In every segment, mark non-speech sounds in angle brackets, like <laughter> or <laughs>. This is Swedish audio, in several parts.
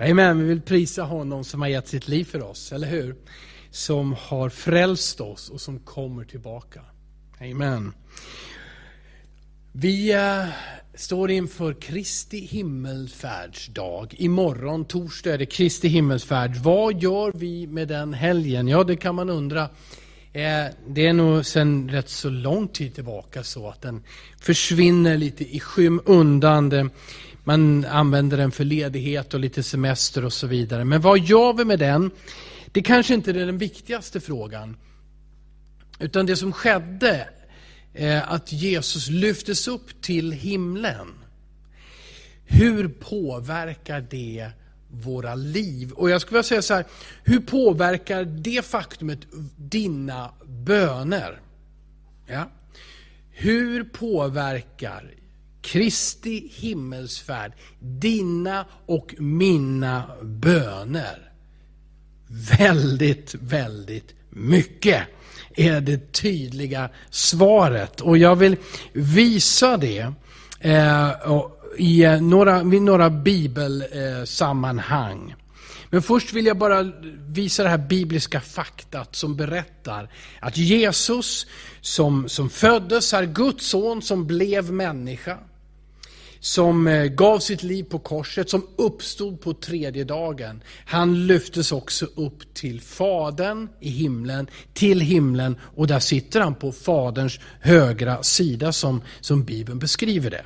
Amen, vi vill prisa honom som har gett sitt liv för oss, eller hur? Som har frälst oss och som kommer tillbaka. Amen. Vi äh, står inför Kristi himmelfärdsdag. Imorgon, torsdag, är det Kristi himmelsfärd. Vad gör vi med den helgen? Ja, det kan man undra. Eh, det är nog sedan rätt så lång tid tillbaka så att den försvinner lite i skymundan. Man använder den för ledighet och lite semester och så vidare. Men vad gör vi med den? Det kanske inte är den viktigaste frågan. Utan det som skedde, eh, att Jesus lyftes upp till himlen. Hur påverkar det våra liv? Och jag skulle vilja säga så här, hur påverkar det faktumet dina böner? Ja. Hur påverkar Kristi himmelsfärd, dina och mina böner. Väldigt, väldigt mycket är det tydliga svaret. Och jag vill visa det eh, i eh, några, i några bibelsammanhang. Men först vill jag bara visa det här bibliska faktat som berättar att Jesus som, som föddes är Guds son som blev människa som eh, gav sitt liv på korset, som uppstod på tredje dagen. Han lyftes också upp till Fadern i himlen, till himlen och där sitter han på Faderns högra sida som, som Bibeln beskriver det.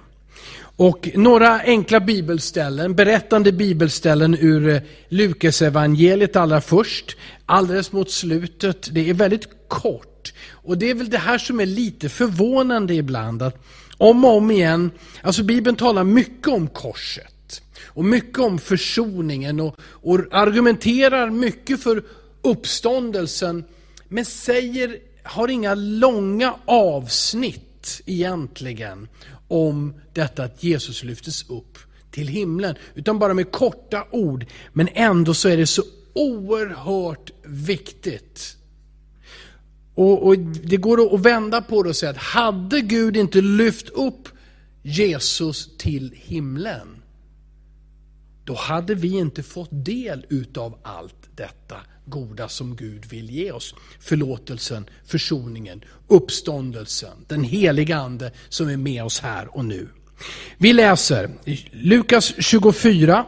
Och några enkla bibelställen, berättande bibelställen ur eh, Lukas evangeliet allra först, alldeles mot slutet. Det är väldigt kort. Och det är väl det här som är lite förvånande ibland, att om och om igen, alltså Bibeln talar mycket om korset och mycket om försoningen och, och argumenterar mycket för uppståndelsen, men säger, har inga långa avsnitt egentligen om detta att Jesus lyftes upp till himlen, utan bara med korta ord. Men ändå så är det så oerhört viktigt och, och, Det går att vända på det och säga att hade Gud inte lyft upp Jesus till himlen, då hade vi inte fått del utav allt detta goda som Gud vill ge oss. Förlåtelsen, försoningen, uppståndelsen, den heliga Ande som är med oss här och nu. Vi läser Lukas 24,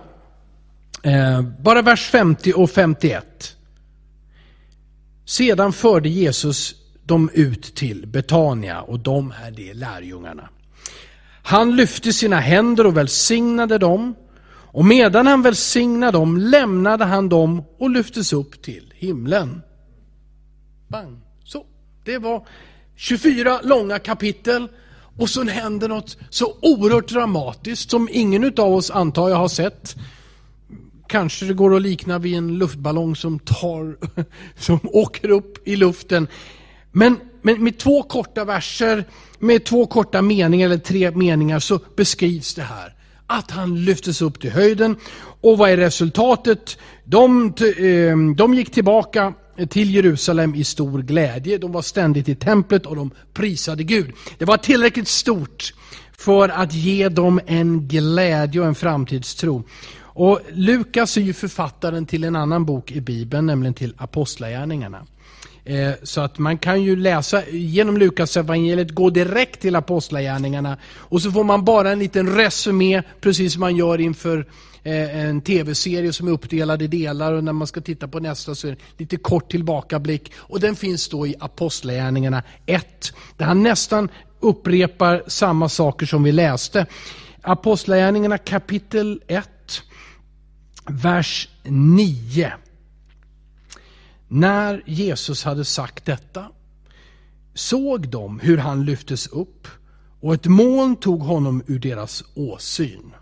eh, bara vers 50 och 51. Sedan förde Jesus dem ut till Betania och de är det lärjungarna. Han lyfte sina händer och välsignade dem och medan han välsignade dem lämnade han dem och lyftes upp till himlen. Bang! Så, det var 24 långa kapitel och så händer något så oerhört dramatiskt som ingen av oss antar jag har sett Kanske det går att likna vid en luftballong som, tar, <laughs> som åker upp i luften. Men, men med två korta verser, med två korta meningar eller tre meningar så beskrivs det här. Att han lyftes upp till höjden. Och vad är resultatet? De, ehm, de gick tillbaka till Jerusalem i stor glädje. De var ständigt i templet och de prisade Gud. Det var tillräckligt stort för att ge dem en glädje och en framtidstro. Och Lukas är ju författaren till en annan bok i Bibeln, nämligen till Apostlagärningarna. Eh, så att man kan ju läsa genom Lukas evangeliet gå direkt till Apostlagärningarna och så får man bara en liten resumé, precis som man gör inför eh, en tv-serie som är uppdelad i delar och när man ska titta på nästa så är det lite kort tillbakablick. Och den finns då i Apostlagärningarna 1, där han nästan upprepar samma saker som vi läste. Apostlagärningarna kapitel 1 vers 9. När Jesus hade sagt detta såg de hur han lyftes upp och ett moln tog honom ur deras åsyn.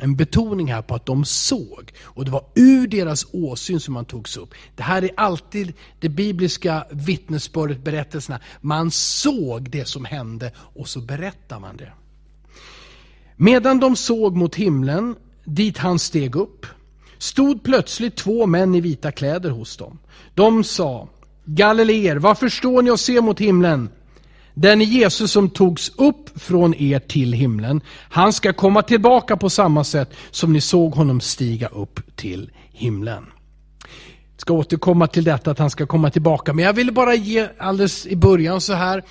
En betoning här på att de såg och det var ur deras åsyn som han togs upp. Det här är alltid det bibliska vittnesbördet, berättelserna. Man såg det som hände och så berättar man det. Medan de såg mot himlen dit han steg upp stod plötsligt två män i vita kläder hos dem. De sa, Galileer, varför står ni och ser mot himlen? Den Jesus som togs upp från er till himlen. Han ska komma tillbaka på samma sätt som ni såg honom stiga upp till himlen. Jag ska återkomma till detta att han ska komma tillbaka. Men jag ville bara ge alldeles i början så här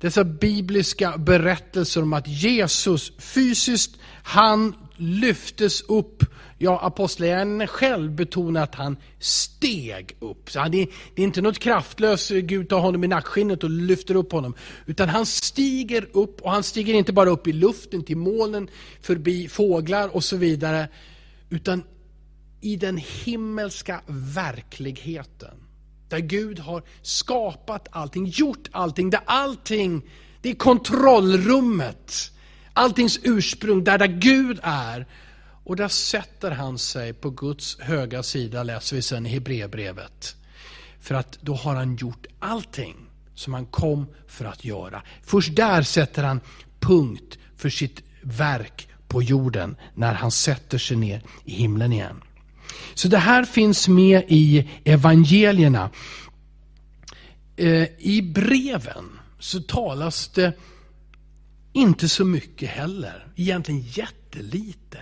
dessa bibliska berättelser om att Jesus fysiskt, han lyftes upp. Ja, apostlagärningarna själv betonar att han steg upp. Så det, det är inte något kraftlöst, Gud tar honom i nackskinnet och lyfter upp honom. Utan han stiger upp och han stiger inte bara upp i luften till molnen, förbi fåglar och så vidare. Utan i den himmelska verkligheten. Där Gud har skapat allting, gjort allting, där allting, det är kontrollrummet. Alltings ursprung, där, där Gud är. Och där sätter han sig på Guds höga sida, läser vi sen i Hebreerbrevet. För att då har han gjort allting som han kom för att göra. Först där sätter han punkt för sitt verk på jorden, när han sätter sig ner i himlen igen. Så det här finns med i evangelierna. Eh, I breven så talas det inte så mycket heller, egentligen jättelite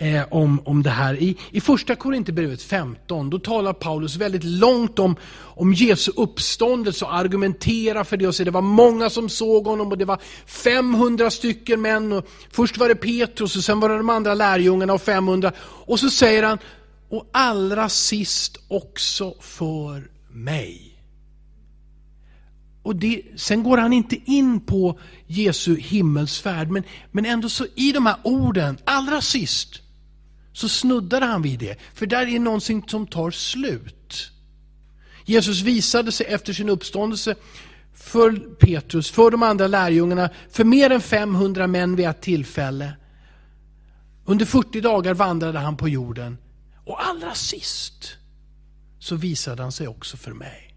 eh, om, om det här. I, i första Korinthierbrevet 15, då talar Paulus väldigt långt om, om Jesu uppståndelse och argumenterar för det och säger det var många som såg honom och det var 500 stycken män. Och först var det Petrus och sen var det de andra lärjungarna och 500. Och så säger han, och allra sist också för mig. Och det, sen går han inte in på Jesu himmelsfärd, men, men ändå så i de här orden, allra sist, så snuddar han vid det. För där är någonting som tar slut. Jesus visade sig efter sin uppståndelse för Petrus, för de andra lärjungarna, för mer än 500 män vid ett tillfälle. Under 40 dagar vandrade han på jorden. Och allra sist så visade han sig också för mig.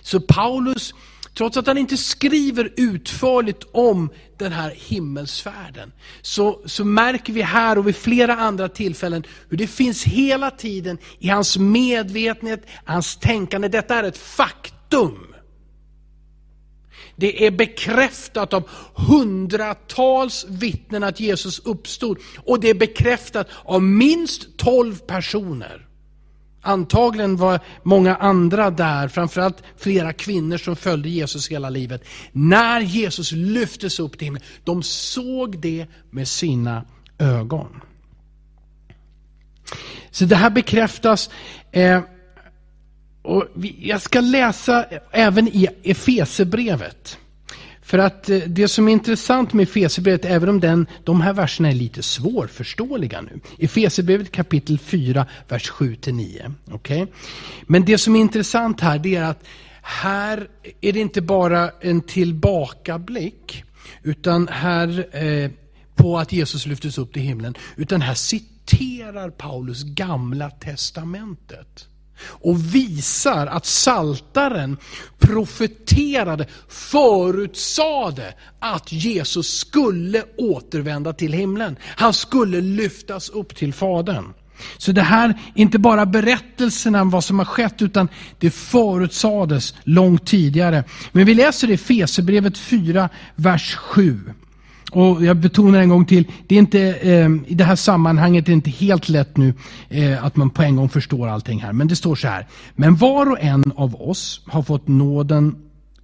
Så Paulus, trots att han inte skriver utförligt om den här himmelsfärden, så, så märker vi här och vid flera andra tillfällen hur det finns hela tiden i hans medvetenhet, hans tänkande, detta är ett faktum. Det är bekräftat av hundratals vittnen att Jesus uppstod. Och det är bekräftat av minst tolv personer. Antagligen var många andra där, framförallt flera kvinnor som följde Jesus hela livet. När Jesus lyftes upp till himlen, de såg det med sina ögon. Så det här bekräftas. Eh, och jag ska läsa även i Efesebrevet. För att eh, det som är intressant med Efesierbrevet, även om den, de här verserna är lite svårförståeliga nu. Efesierbrevet kapitel 4, vers 7-9. Okay? Men det som är intressant här, det är att här är det inte bara en tillbakablick, utan här eh, på att Jesus lyftes upp till himlen, utan här citerar Paulus gamla testamentet och visar att saltaren profeterade, förutsade att Jesus skulle återvända till himlen. Han skulle lyftas upp till Fadern. Så det här är inte bara berättelserna om vad som har skett, utan det förutsades långt tidigare. Men vi läser det i Fesebrevet 4, vers 7. Och jag betonar en gång till, det är inte, eh, i det här sammanhanget är det inte helt lätt nu eh, att man på en gång förstår allting här. Men det står så här. Men var och en av oss har fått nåden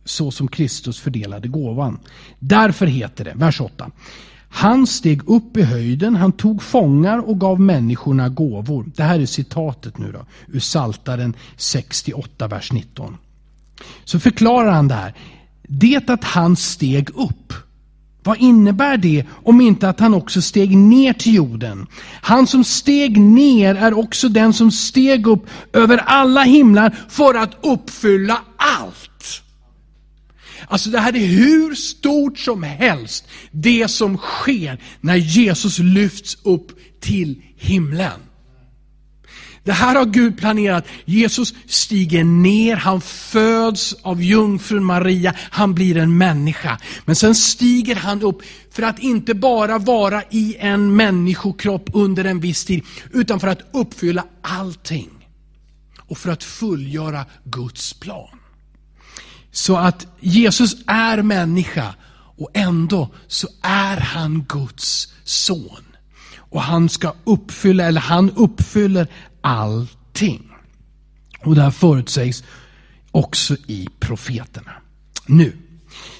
så som Kristus fördelade gåvan. Därför heter det, vers 8. Han steg upp i höjden, han tog fångar och gav människorna gåvor. Det här är citatet nu då, ur Saltaren 68, vers 19. Så förklarar han det här. Det att han steg upp vad innebär det om inte att han också steg ner till jorden? Han som steg ner är också den som steg upp över alla himlar för att uppfylla allt. Alltså det här är hur stort som helst, det som sker när Jesus lyfts upp till himlen. Det här har Gud planerat. Jesus stiger ner, han föds av jungfrun Maria, han blir en människa. Men sen stiger han upp för att inte bara vara i en människokropp under en viss tid, utan för att uppfylla allting. Och för att fullgöra Guds plan. Så att Jesus är människa och ändå så är han Guds son. Och han ska uppfylla, eller han uppfyller allting. Och det här förutsägs också i profeterna. Nu,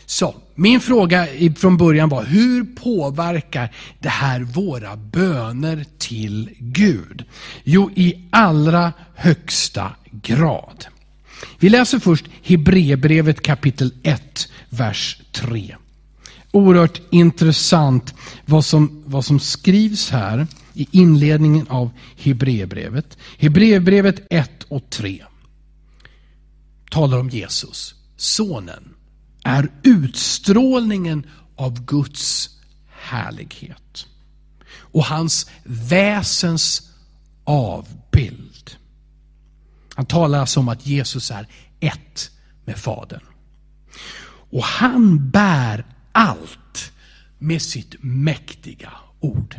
så min fråga från början var, hur påverkar det här våra böner till Gud? Jo, i allra högsta grad. Vi läser först Hebreerbrevet kapitel 1, vers 3. Oerhört intressant vad som, vad som skrivs här i inledningen av Hebreerbrevet. Hebreerbrevet 1 och 3 talar om Jesus, sonen, är utstrålningen av Guds härlighet och hans väsens avbild. Han talar alltså om att Jesus är ett med Fadern. Och han bär allt med sitt mäktiga ord.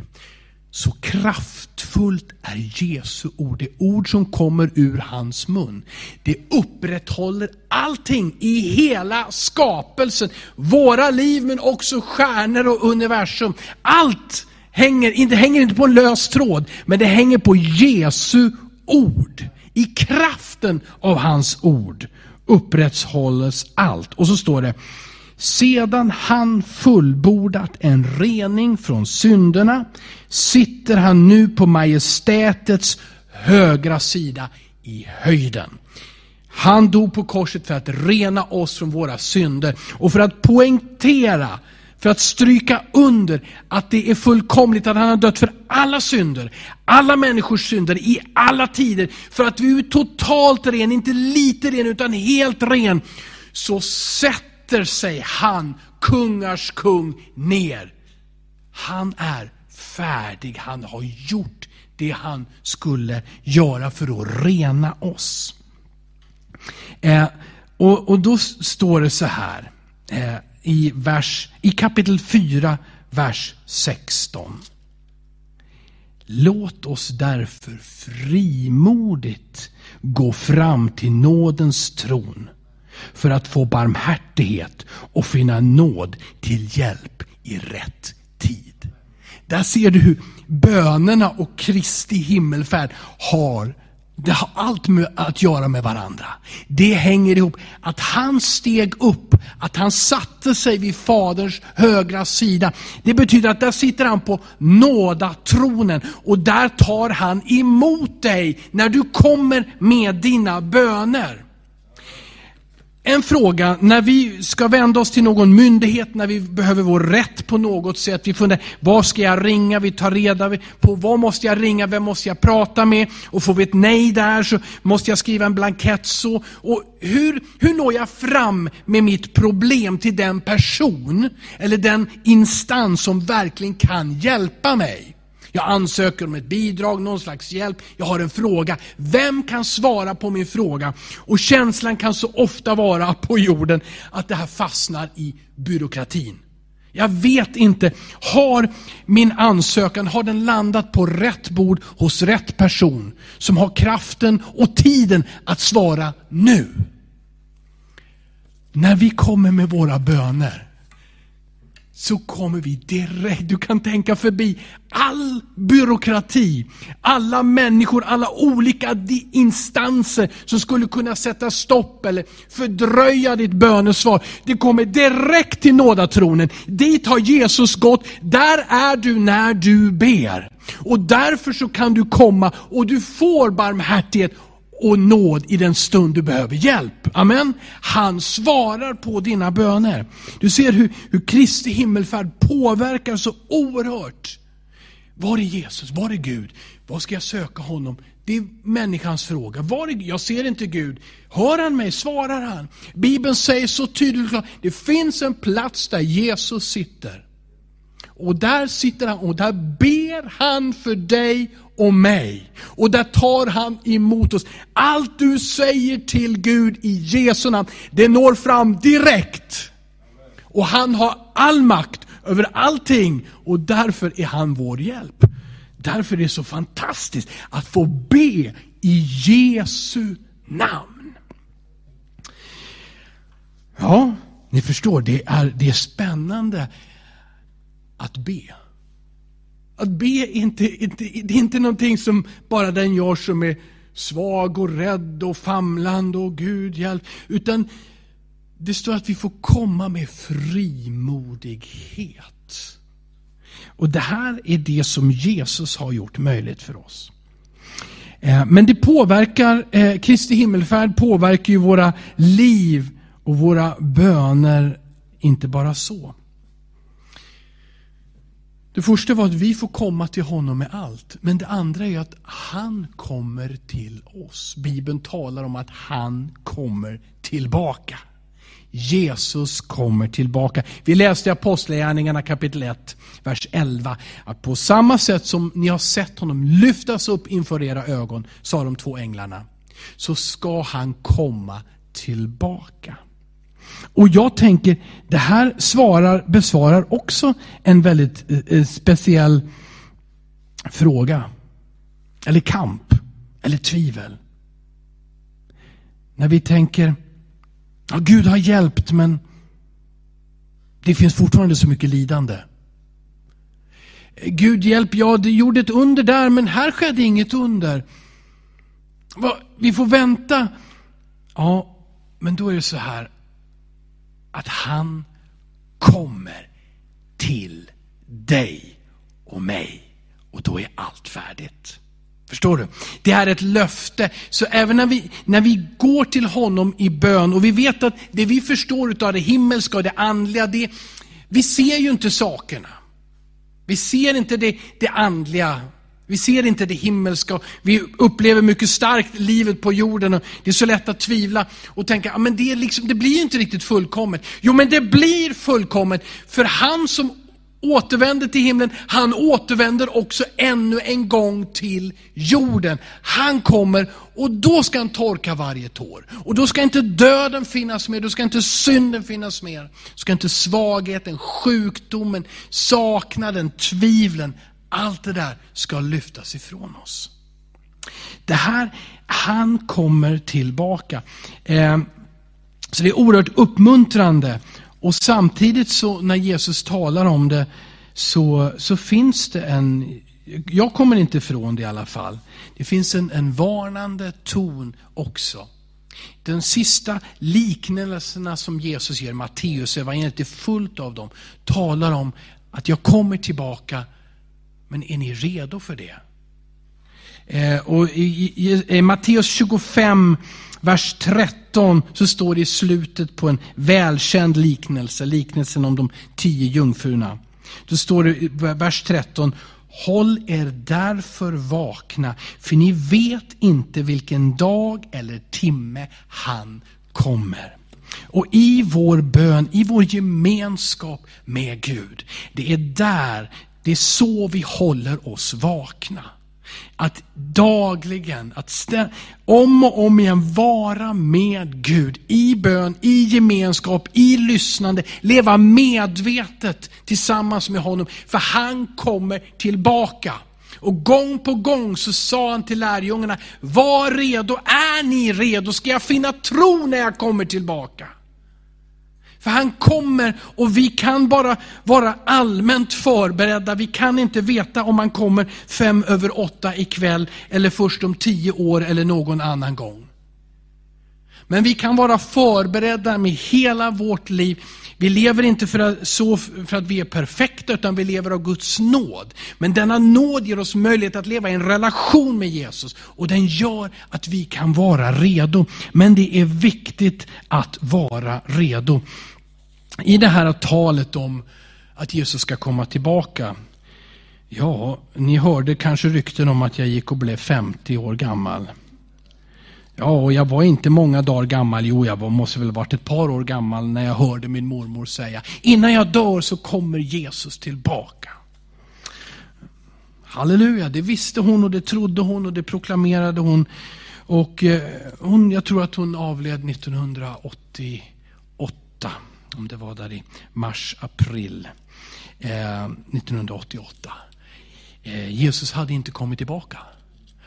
Så kraftfullt är Jesu ord, det ord som kommer ur hans mun. Det upprätthåller allting i hela skapelsen. Våra liv men också stjärnor och universum. Allt hänger inte, hänger inte på en lös tråd, men det hänger på Jesu ord. I kraften av hans ord upprätthålles allt. Och så står det, sedan han fullbordat en rening från synderna sitter han nu på majestätets högra sida i höjden. Han dog på korset för att rena oss från våra synder och för att poängtera, för att stryka under att det är fullkomligt att han har dött för alla synder, alla människors synder i alla tider. För att vi är totalt ren, inte lite ren utan helt ren. Så sätter sig han, kungars kung, ner. Han är färdig. Han har gjort det han skulle göra för att rena oss. Eh, och, och, då står det så här eh, i, vers, i kapitel 4, vers 16. Låt oss därför frimodigt gå fram till nådens tron för att få barmhärtighet och finna nåd till hjälp i rätt tid. Där ser du hur bönerna och Kristi himmelfärd har det har allt med att göra med varandra. Det hänger ihop. Att han steg upp, att han satte sig vid Faderns högra sida. Det betyder att där sitter han på nådatronen och där tar han emot dig när du kommer med dina böner. En fråga, när vi ska vända oss till någon myndighet, när vi behöver vår rätt på något sätt. Vi funderar, var ska jag ringa? Vi tar reda på vad måste jag ringa? Vem måste jag prata med? Och får vi ett nej där så måste jag skriva en blankett så. Och hur, hur når jag fram med mitt problem till den person eller den instans som verkligen kan hjälpa mig? Jag ansöker om ett bidrag, någon slags hjälp. Jag har en fråga. Vem kan svara på min fråga? Och känslan kan så ofta vara på jorden att det här fastnar i byråkratin. Jag vet inte, har min ansökan, har den landat på rätt bord hos rätt person som har kraften och tiden att svara nu? När vi kommer med våra böner så kommer vi direkt, du kan tänka förbi all byråkrati, alla människor, alla olika instanser som skulle kunna sätta stopp eller fördröja ditt bönesvar. Det kommer direkt till nådatronen. Dit har Jesus gått, där är du när du ber. Och därför så kan du komma och du får barmhärtighet och nåd i den stund du behöver hjälp. Amen. Han svarar på dina böner. Du ser hur, hur Kristi himmelfärd påverkar så oerhört. Var är Jesus? Var är Gud? Var ska jag söka honom? Det är människans fråga. Var är, jag ser inte Gud. Hör han mig? Svarar han? Bibeln säger så tydligt det finns en plats där Jesus sitter. Och där sitter han och där ber han för dig och mig. Och där tar han emot oss. Allt du säger till Gud i Jesu namn, det når fram direkt. Och han har all makt över allting och därför är han vår hjälp. Därför är det så fantastiskt att få be i Jesu namn. Ja, ni förstår, det är, det är spännande att be. Att be är inte, inte, det är inte någonting som bara den gör som är svag och rädd och famlande och Gud hjälp. Utan det står att vi får komma med frimodighet. Och det här är det som Jesus har gjort möjligt för oss. Eh, men det påverkar, eh, Kristi himmelfärd påverkar ju våra liv och våra böner inte bara så. Det första var att vi får komma till honom med allt. Men det andra är att han kommer till oss. Bibeln talar om att han kommer tillbaka. Jesus kommer tillbaka. Vi läste i Apostlagärningarna kapitel 1, vers 11. Att på samma sätt som ni har sett honom lyftas upp inför era ögon, sa de två änglarna, så ska han komma tillbaka. Och jag tänker, det här svarar, besvarar också en väldigt eh, eh, speciell fråga. Eller kamp. Eller tvivel. När vi tänker, ja, Gud har hjälpt men det finns fortfarande så mycket lidande. Gud hjälp, ja det gjorde ett under där men här skedde inget under. Vi får vänta. Ja, men då är det så här att han kommer till dig och mig. Och då är allt färdigt. Förstår du? Det är ett löfte. Så även när vi, när vi går till honom i bön och vi vet att det vi förstår av det himmelska och det andliga, det, vi ser ju inte sakerna. Vi ser inte det, det andliga vi ser inte det himmelska. Vi upplever mycket starkt livet på jorden. Och det är så lätt att tvivla och tänka, ah, men det, är liksom, det blir inte riktigt fullkommet. Jo, men det blir fullkommet. För han som återvänder till himlen, han återvänder också ännu en gång till jorden. Han kommer och då ska han torka varje tår. Och då ska inte döden finnas mer, då ska inte synden finnas mer. Då ska inte svagheten, sjukdomen, saknaden, tvivlen, allt det där ska lyftas ifrån oss. Det här, han kommer tillbaka. Eh, så det är oerhört uppmuntrande. Och samtidigt så när Jesus talar om det så, så finns det en, jag kommer inte ifrån det i alla fall. Det finns en, en varnande ton också. De sista liknelserna som Jesus ger, Matteus evangeliet är fullt av dem, talar om att jag kommer tillbaka men är ni redo för det? Eh, och i, i, i Matteus 25, vers 13, så står det i slutet på en välkänd liknelse, liknelsen om de tio jungfrurna. Då står det i vers 13, Håll er därför vakna, för ni vet inte vilken dag eller timme han kommer. Och i vår bön, i vår gemenskap med Gud, det är där det är så vi håller oss vakna. Att dagligen, att om och om igen vara med Gud i bön, i gemenskap, i lyssnande, leva medvetet tillsammans med honom. För han kommer tillbaka. Och gång på gång så sa han till lärjungarna, var redo, är ni redo? Ska jag finna tro när jag kommer tillbaka? För han kommer och vi kan bara vara allmänt förberedda. Vi kan inte veta om han kommer fem över åtta ikväll eller först om tio år eller någon annan gång. Men vi kan vara förberedda med hela vårt liv. Vi lever inte för att, så för att vi är perfekta, utan vi lever av Guds nåd. Men denna nåd ger oss möjlighet att leva i en relation med Jesus. Och den gör att vi kan vara redo. Men det är viktigt att vara redo. I det här talet om att Jesus ska komma tillbaka. Ja, ni hörde kanske rykten om att jag gick och blev 50 år gammal. Ja, och jag var inte många dagar gammal. Jo, jag var, måste väl varit ett par år gammal när jag hörde min mormor säga, innan jag dör så kommer Jesus tillbaka. Halleluja, det visste hon och det trodde hon och det proklamerade hon. Och eh, hon, jag tror att hon avled 1988 om det var där i mars, april eh, 1988. Eh, Jesus hade inte kommit tillbaka.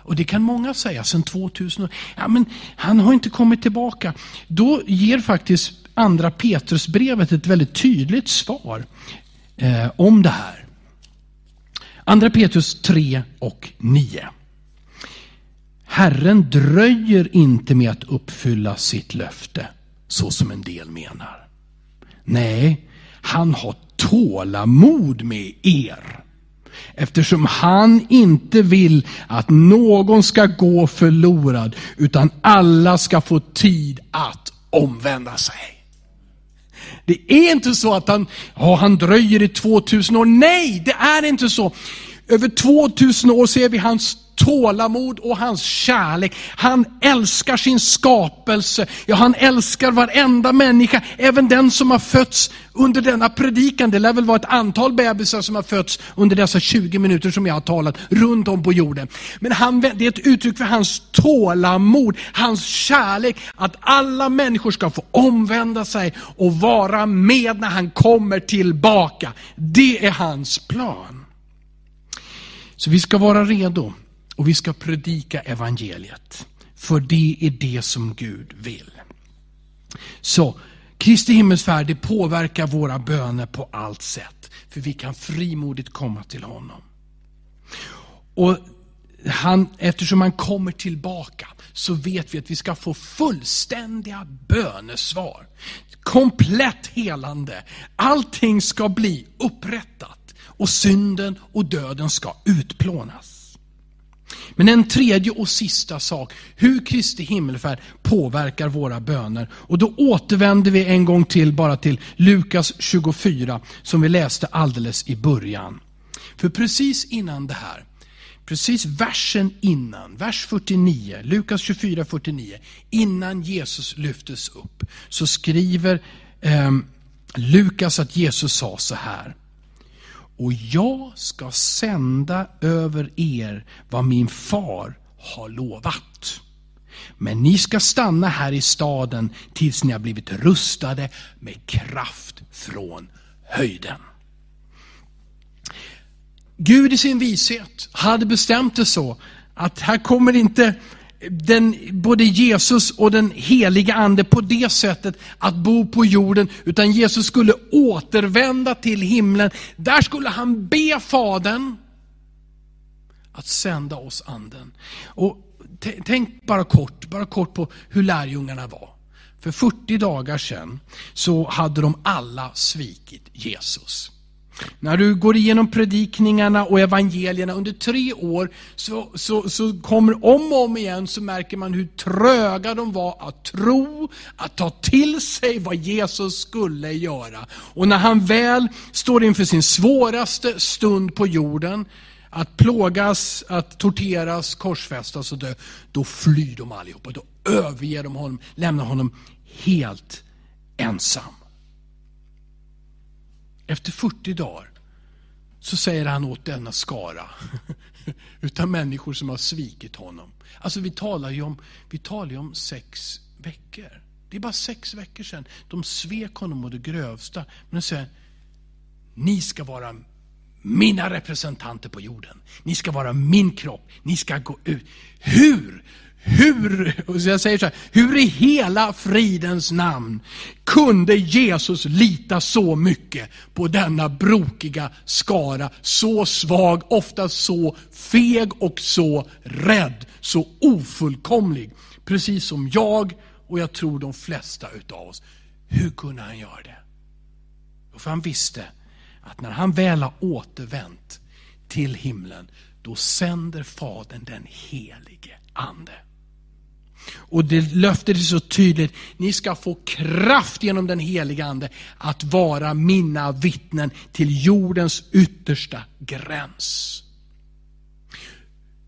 Och det kan många säga, sedan 2000. Ja, men han har inte kommit tillbaka. Då ger faktiskt andra Petrusbrevet ett väldigt tydligt svar eh, om det här. Andra Petrus 3 och 9. Herren dröjer inte med att uppfylla sitt löfte, så som en del menar. Nej, han har tålamod med er. Eftersom han inte vill att någon ska gå förlorad, utan alla ska få tid att omvända sig. Det är inte så att han, ja, han dröjer i 2000 år. Nej, det är inte så. Över 2000 år ser vi hans tålamod och hans kärlek. Han älskar sin skapelse. Ja, han älskar varenda människa, även den som har fötts under denna predikan. Det lär väl vara ett antal bebisar som har fötts under dessa 20 minuter som jag har talat runt om på jorden. Men han, det är ett uttryck för hans tålamod, hans kärlek, att alla människor ska få omvända sig och vara med när han kommer tillbaka. Det är hans plan. Så vi ska vara redo. Och vi ska predika evangeliet. För det är det som Gud vill. Så Kristi himmelsfärd det påverkar våra böner på allt sätt. För vi kan frimodigt komma till honom. Och han, eftersom han kommer tillbaka så vet vi att vi ska få fullständiga bönesvar. Komplett helande. Allting ska bli upprättat och synden och döden ska utplånas. Men en tredje och sista sak, hur Kristi himmelfärd påverkar våra böner. Och då återvänder vi en gång till bara till Lukas 24, som vi läste alldeles i början. För precis innan det här, precis versen innan, vers 49, Lukas 24, 49, innan Jesus lyftes upp, så skriver eh, Lukas att Jesus sa så här. Och jag ska sända över er vad min far har lovat. Men ni ska stanna här i staden tills ni har blivit rustade med kraft från höjden. Gud i sin vishet hade bestämt det så att här kommer inte den, både Jesus och den heliga ande på det sättet att bo på jorden, utan Jesus skulle återvända till himlen. Där skulle han be Fadern att sända oss anden. Och tänk bara kort, bara kort på hur lärjungarna var. För 40 dagar sedan så hade de alla svikit Jesus. När du går igenom predikningarna och evangelierna under tre år så, så, så kommer om och om igen så märker man hur tröga de var att tro, att ta till sig vad Jesus skulle göra. Och när han väl står inför sin svåraste stund på jorden, att plågas, att torteras, korsfästas och dö, då flyr de allihopa. Då överger de honom, lämnar honom helt ensam. Efter 40 dagar så säger han åt denna skara <laughs> utan människor som har svikit honom. Alltså vi talar ju om, vi talar ju om sex veckor. Det är bara sex veckor sedan de svek honom och det grövsta. Men de säger, ni ska vara mina representanter på jorden. Ni ska vara min kropp. Ni ska gå ut. Hur hur, jag säger så här, hur i hela fridens namn kunde Jesus lita så mycket på denna brokiga skara, så svag, ofta så feg och så rädd, så ofullkomlig. Precis som jag och jag tror de flesta utav oss. Hur kunde han göra det? För han visste att när han väl har återvänt till himlen, då sänder Fadern den helige Ande. Och det löftet är så tydligt. Ni ska få kraft genom den heliga Ande att vara mina vittnen till jordens yttersta gräns.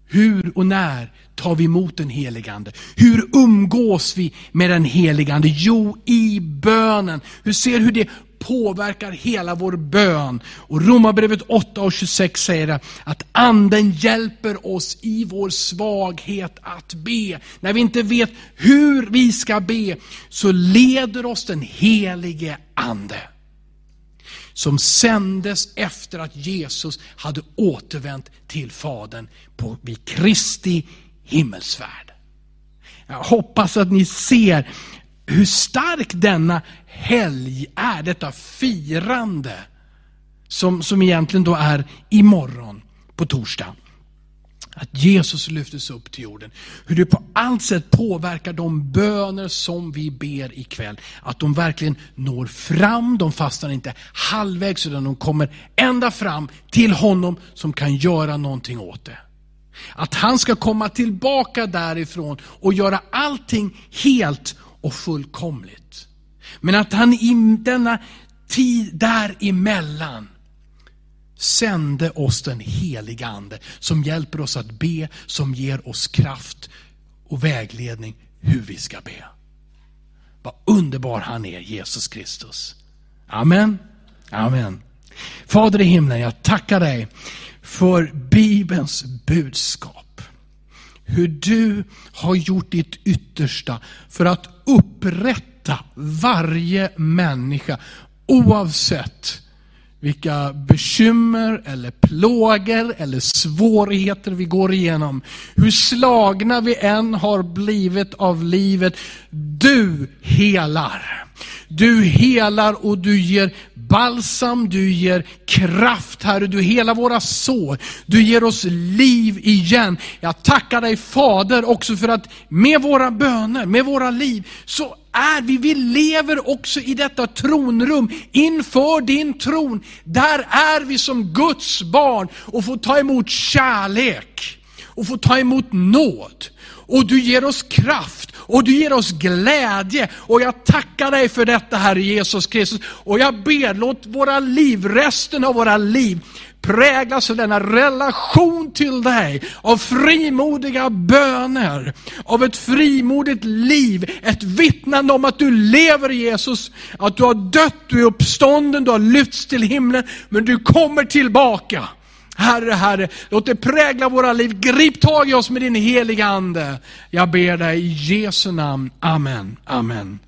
Hur och när tar vi emot den helige Ande? Hur umgås vi med den helige Ande? Jo, i bönen. Hur ser hur det påverkar hela vår bön. Och Romarbrevet 8 och 26 säger att anden hjälper oss i vår svaghet att be. När vi inte vet hur vi ska be så leder oss den helige ande. Som sändes efter att Jesus hade återvänt till Fadern på, vid Kristi himmelsfärd. Jag hoppas att ni ser hur stark denna helg är, detta firande, som, som egentligen då är imorgon på torsdag. Att Jesus lyftes upp till jorden. Hur det på allt sätt påverkar de böner som vi ber ikväll. Att de verkligen når fram, de fastnar inte halvvägs utan de kommer ända fram till honom som kan göra någonting åt det. Att han ska komma tillbaka därifrån och göra allting helt och fullkomligt. Men att han i denna tid däremellan sände oss den heliga Ande som hjälper oss att be, som ger oss kraft och vägledning hur vi ska be. Vad underbar han är, Jesus Kristus. Amen. Amen. Fader i himlen, jag tackar dig för Bibelns budskap. Hur du har gjort ditt yttersta för att upprätta varje människa oavsett vilka bekymmer eller plågor eller svårigheter vi går igenom. Hur slagna vi än har blivit av livet. Du helar. Du helar och du ger balsam, du ger kraft Herre, du hela våra sår. Du ger oss liv igen. Jag tackar dig Fader också för att med våra böner, med våra liv, så är vi, vi lever också i detta tronrum inför din tron. Där är vi som Guds barn och får ta emot kärlek och får ta emot nåd. Och du ger oss kraft och du ger oss glädje. Och jag tackar dig för detta Herre Jesus Kristus. Och jag ber, låt våra liv, resten av våra liv, präglas av denna relation till dig, av frimodiga böner, av ett frimodigt liv, ett vittnande om att du lever Jesus, att du har dött, du är uppstånden, du har lyfts till himlen, men du kommer tillbaka. Herre, Herre, låt det prägla våra liv. Grip tag i oss med din heliga Ande. Jag ber dig i Jesu namn. Amen. Amen.